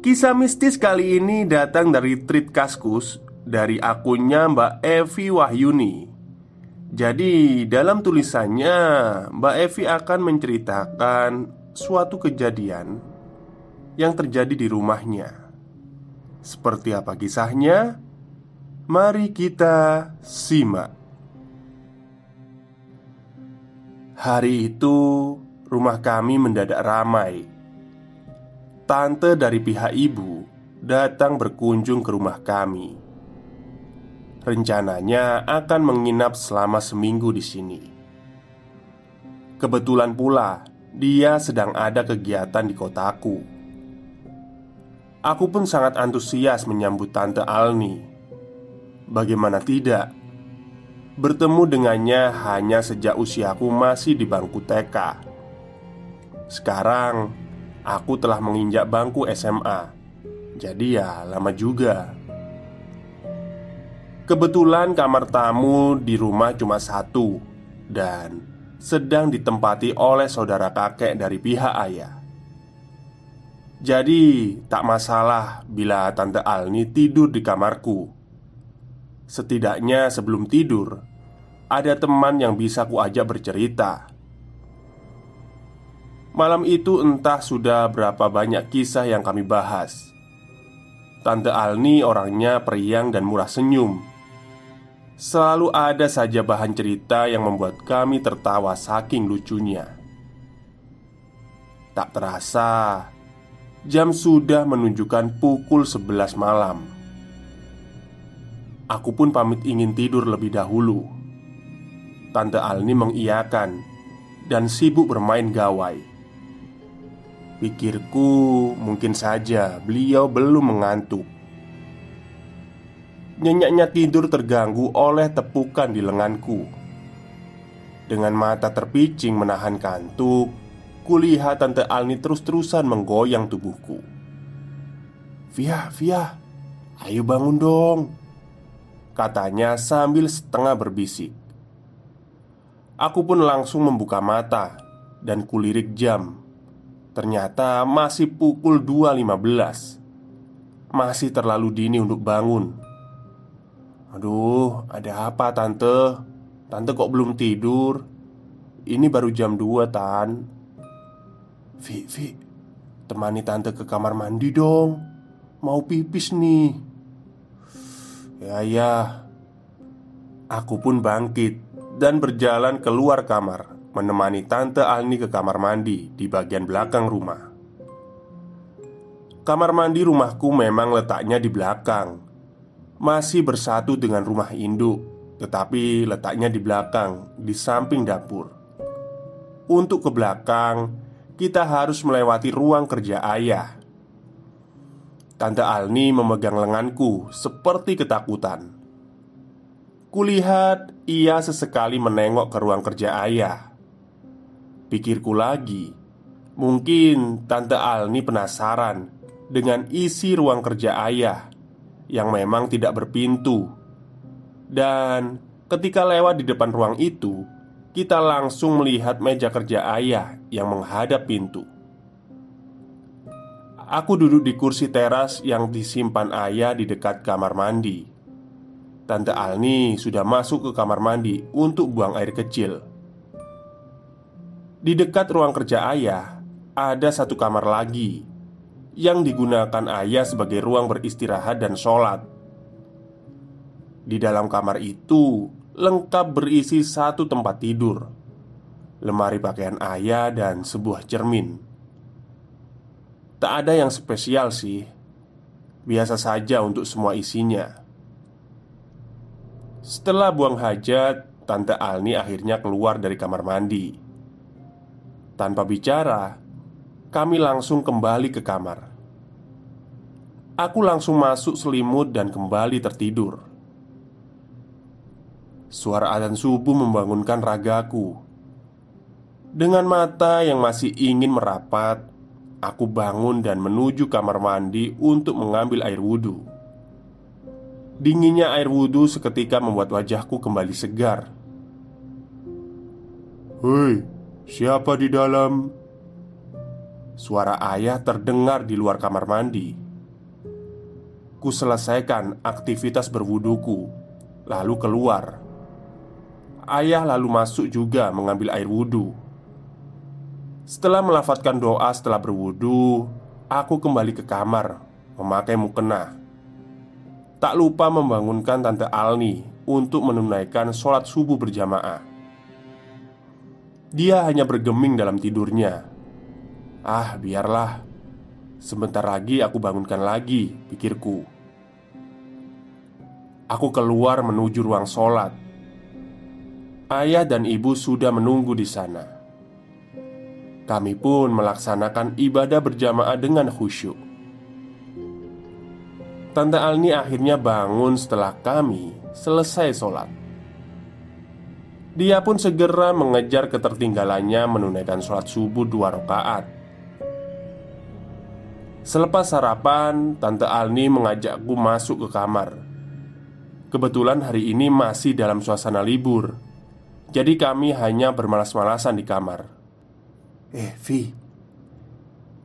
Kisah mistis kali ini datang dari tweet Kaskus dari akunnya Mbak Evi Wahyuni. Jadi, dalam tulisannya, Mbak Evi akan menceritakan suatu kejadian yang terjadi di rumahnya. Seperti apa kisahnya? Mari kita simak. Hari itu, rumah kami mendadak ramai tante dari pihak ibu datang berkunjung ke rumah kami. Rencananya akan menginap selama seminggu di sini. Kebetulan pula, dia sedang ada kegiatan di kotaku. Aku pun sangat antusias menyambut tante Alni. Bagaimana tidak? Bertemu dengannya hanya sejak usiaku masih di bangku TK. Sekarang Aku telah menginjak bangku SMA Jadi ya lama juga. Kebetulan kamar tamu di rumah cuma satu Dan sedang ditempati oleh saudara kakek dari pihak ayah. Jadi tak masalah bila Tante Alni tidur di kamarku. Setidaknya sebelum tidur Ada teman yang bisa kuajak bercerita Malam itu entah sudah berapa banyak kisah yang kami bahas. Tante Alni orangnya periang dan murah senyum. Selalu ada saja bahan cerita yang membuat kami tertawa saking lucunya. Tak terasa Jam sudah menunjukkan pukul 11 malam. Aku pun pamit ingin tidur lebih dahulu. Tante Alni mengiyakan Dan sibuk bermain gawai Pikirku mungkin saja beliau belum mengantuk. Nyenyaknya tidur terganggu oleh tepukan di lenganku. Dengan mata terpicing menahan kantuk Kulihat Tante Alni terus-terusan menggoyang tubuhku. Via, Via Ayo bangun dong Katanya sambil setengah berbisik. Aku pun langsung membuka mata Dan kulirik jam Ternyata masih pukul 2.15 Masih terlalu dini untuk bangun. Aduh, ada apa tante? Tante kok belum tidur? Ini baru jam 2 Tan. Vi, Vi Temani tante ke kamar mandi dong. Mau pipis nih. Ya ya. Aku pun bangkit Dan berjalan keluar kamar menemani Tante Alni ke kamar mandi di bagian belakang rumah. Kamar mandi rumahku memang letaknya di belakang, masih bersatu dengan rumah induk, tetapi letaknya di belakang, di samping dapur. Untuk ke belakang, kita harus melewati ruang kerja ayah. Tante Alni memegang lenganku seperti ketakutan. Kulihat ia sesekali menengok ke ruang kerja ayah. Pikirku lagi, mungkin Tante Alni penasaran dengan isi ruang kerja ayah yang memang tidak berpintu. Dan ketika lewat di depan ruang itu, kita langsung melihat meja kerja ayah yang menghadap pintu. Aku duduk di kursi teras yang disimpan ayah di dekat kamar mandi. Tante Alni sudah masuk ke kamar mandi untuk buang air kecil. Di dekat ruang kerja ayah, ada satu kamar lagi yang digunakan ayah sebagai ruang beristirahat dan sholat. Di dalam kamar itu lengkap berisi satu tempat tidur, lemari pakaian ayah, dan sebuah cermin. Tak ada yang spesial sih Biasa saja untuk semua isinya Setelah buang hajat Tante Alni akhirnya keluar dari kamar mandi Tanpa bicara Kami langsung kembali ke kamar Aku langsung masuk selimut dan kembali tertidur Suara adzan subuh membangunkan ragaku Dengan mata yang masih ingin merapat Aku bangun dan menuju kamar mandi untuk mengambil air wudhu. Dinginnya air wudhu seketika membuat wajahku kembali segar. Hei, siapa di dalam? Suara ayah terdengar di luar kamar mandi. Ku selesaikan aktivitas berwuduku, lalu keluar. Ayah lalu masuk juga mengambil air wudhu. Setelah melafatkan doa setelah berwudu, aku kembali ke kamar memakai mukena. Tak lupa membangunkan Tante Alni untuk menunaikan sholat subuh berjamaah. Dia hanya bergeming dalam tidurnya. Ah, biarlah. Sebentar lagi aku bangunkan lagi, pikirku. Aku keluar menuju ruang sholat. Ayah dan ibu sudah menunggu di sana. Kami pun melaksanakan ibadah berjamaah dengan khusyuk. Tante Alni akhirnya bangun setelah kami selesai sholat. Dia pun segera mengejar ketertinggalannya menunaikan sholat subuh dua rakaat. Selepas sarapan, Tante Alni mengajakku masuk ke kamar. Kebetulan hari ini masih dalam suasana libur, jadi kami hanya bermalas-malasan di kamar. Eh, Vi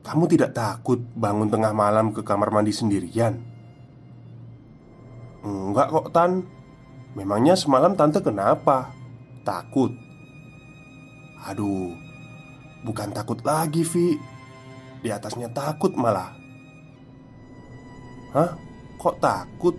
Kamu tidak takut bangun tengah malam ke kamar mandi sendirian? Enggak kok, Tan Memangnya semalam Tante kenapa? Takut? Aduh Bukan takut lagi, Vi Di atasnya takut malah Hah? Kok takut?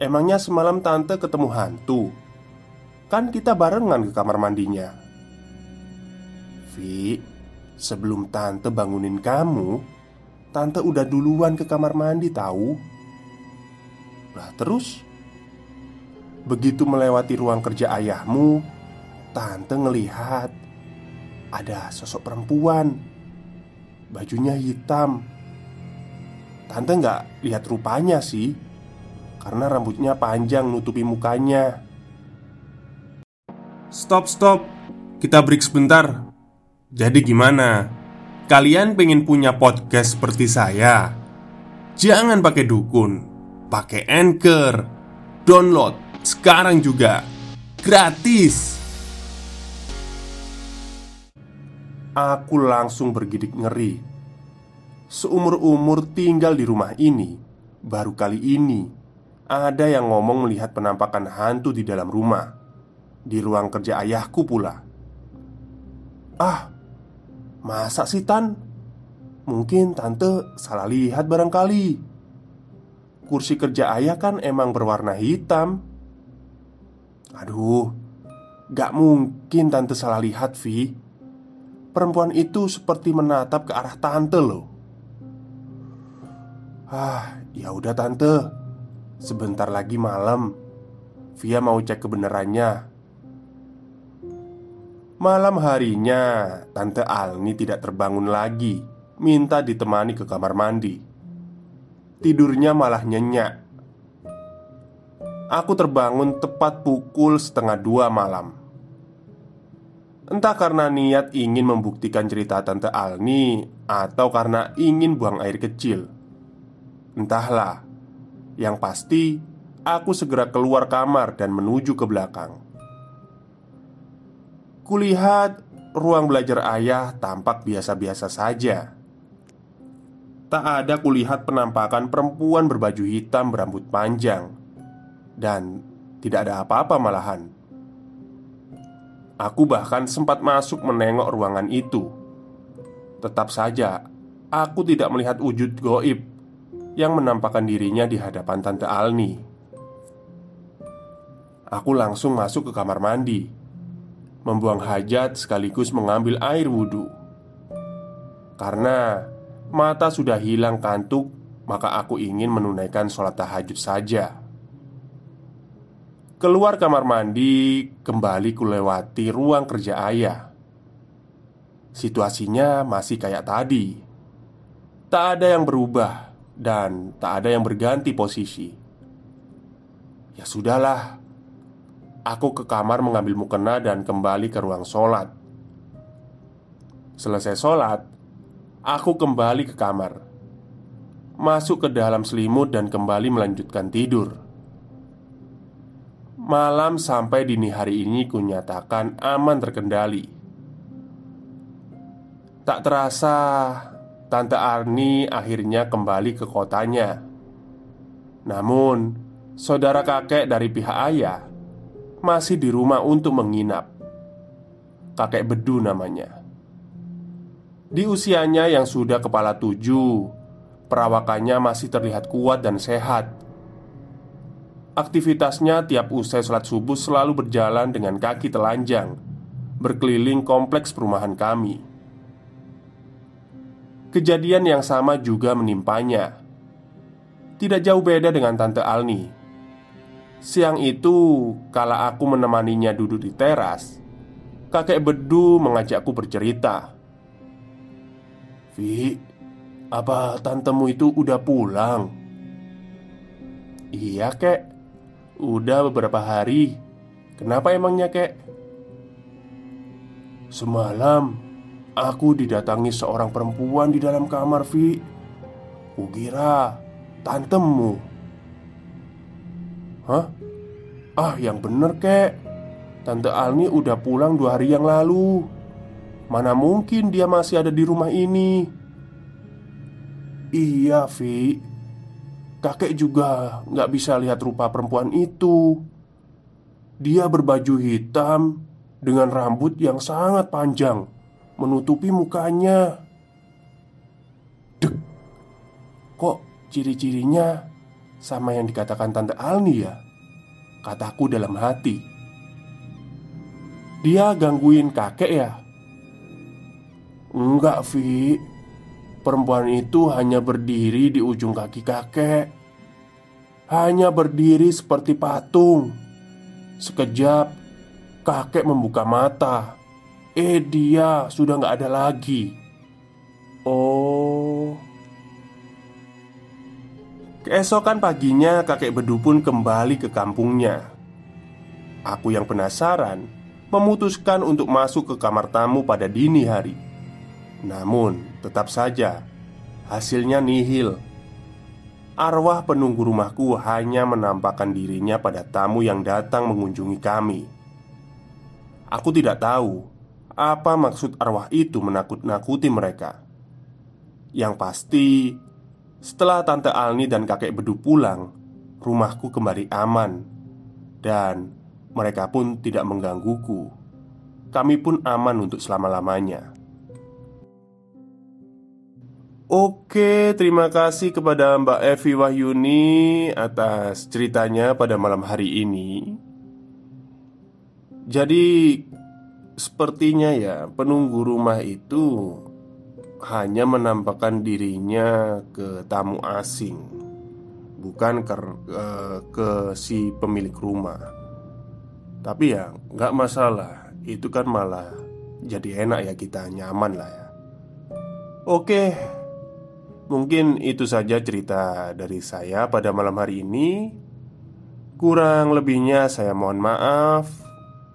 Emangnya semalam Tante ketemu hantu? Kan kita barengan ke kamar mandinya Vi, sebelum tante bangunin kamu, tante udah duluan ke kamar mandi tahu. Lah terus Begitu melewati ruang kerja ayahmu Tante ngelihat Ada sosok perempuan. Bajunya hitam. Tante nggak lihat rupanya sih Karena rambutnya panjang nutupi mukanya. Stop stop. Kita break sebentar. Jadi gimana? Kalian pengen punya podcast seperti saya? Jangan pakai dukun Pakai Anchor. Download sekarang juga Gratis. Aku langsung bergidik ngeri. Seumur-umur tinggal di rumah ini Baru kali ini Ada yang ngomong melihat penampakan hantu di dalam rumah. Di ruang kerja ayahku pula. Ah, Masa sih Tan? Mungkin tante salah lihat barangkali. Kursi kerja ayah kan emang berwarna hitam Aduh Gak mungkin tante salah lihat Vi. Perempuan itu seperti menatap ke arah tante loh. Ah, ya udah tante. Sebentar lagi malam. Via mau cek kebenarannya. Malam harinya, Tante Alni tidak terbangun lagi, minta ditemani ke kamar mandi. tidurnya malah nyenyak. Aku terbangun tepat pukul setengah dua malam. Entah karena niat ingin membuktikan cerita Tante Alni atau karena ingin buang air kecil. Entahlah, yang pasti aku segera keluar kamar dan menuju ke belakang. Kulihat ruang belajar ayah tampak biasa-biasa saja. Tak ada kulihat penampakan perempuan berbaju hitam berambut panjang, dan tidak ada apa-apa malahan. Aku bahkan sempat masuk menengok ruangan itu. Tetap saja, aku tidak melihat wujud goib yang menampakkan dirinya di hadapan Tante Alni. Aku langsung masuk ke kamar mandi, membuang hajat sekaligus mengambil air wudhu. Karena mata sudah hilang kantuk, maka aku ingin menunaikan sholat tahajud saja. Keluar kamar mandi, kembali kulewati ruang kerja ayah. Situasinya masih kayak tadi. Tak ada yang berubah dan tak ada yang berganti posisi. Ya sudahlah. Aku ke kamar mengambil mukena dan kembali ke ruang sholat. Selesai sholat, aku kembali ke kamar, masuk ke dalam selimut dan kembali melanjutkan tidur. Malam sampai dini hari ini kunyatakan aman terkendali. Tak terasa Tante Arni akhirnya kembali ke kotanya. Namun Saudara kakek dari pihak ayah Masih di rumah untuk menginap. Kakek Bedu namanya. Di usianya yang sudah kepala tujuh Perawakannya masih terlihat kuat dan sehat Aktivitasnya tiap usai sholat subuh selalu berjalan dengan kaki telanjang Berkeliling kompleks perumahan kami. Kejadian yang sama juga menimpanya. Tidak jauh beda dengan Tante Alni. Siang itu, kala aku menemaninya duduk di teras Kakek Bedu mengajakku bercerita. Vi, apa tantemu itu udah pulang? Iya kek Udah beberapa hari. Kenapa emangnya kek? Semalam Aku didatangi seorang perempuan di dalam kamar Vi. Kukira Tantemu Hah? Ah yang bener kek. Tante Alni udah pulang dua hari yang lalu. Mana mungkin dia masih ada di rumah ini? Iya Vi Kakek juga nggak bisa lihat rupa perempuan itu. Dia berbaju hitam dengan rambut yang sangat panjang, menutupi mukanya. Dek, kok ciri-cirinya sama yang dikatakan Tante Alni ya? Kataku dalam hati. Dia gangguin kakek ya? Enggak, Vi. Perempuan itu hanya berdiri di ujung kaki kakek. Hanya berdiri seperti patung. Sekejap Kakek membuka mata. Eh dia sudah nggak ada lagi. Oh. Keesokan paginya kakek Bedu pun kembali ke kampungnya. Aku yang penasaran Memutuskan untuk masuk ke kamar tamu pada dini hari namun, tetap saja hasilnya nihil. Arwah penunggu rumahku hanya menampakkan dirinya pada tamu yang datang mengunjungi kami. Aku tidak tahu apa maksud arwah itu menakut-nakuti mereka. Yang pasti, setelah Tante Alni dan kakek Bedu pulang, rumahku kembali aman dan mereka pun tidak menggangguku. Kami pun aman untuk selama-lamanya. Oke, terima kasih kepada Mbak Evi Wahyuni atas ceritanya pada malam hari ini. Jadi, sepertinya ya, penunggu rumah itu hanya menampakkan dirinya ke tamu asing, bukan ke, uh, ke si pemilik rumah. Tapi ya, nggak masalah. Itu kan malah jadi enak ya kita nyaman lah ya. Oke, Mungkin itu saja cerita dari saya pada malam hari ini. Kurang lebihnya, saya mohon maaf.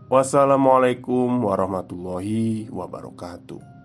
Wassalamualaikum warahmatullahi wabarakatuh.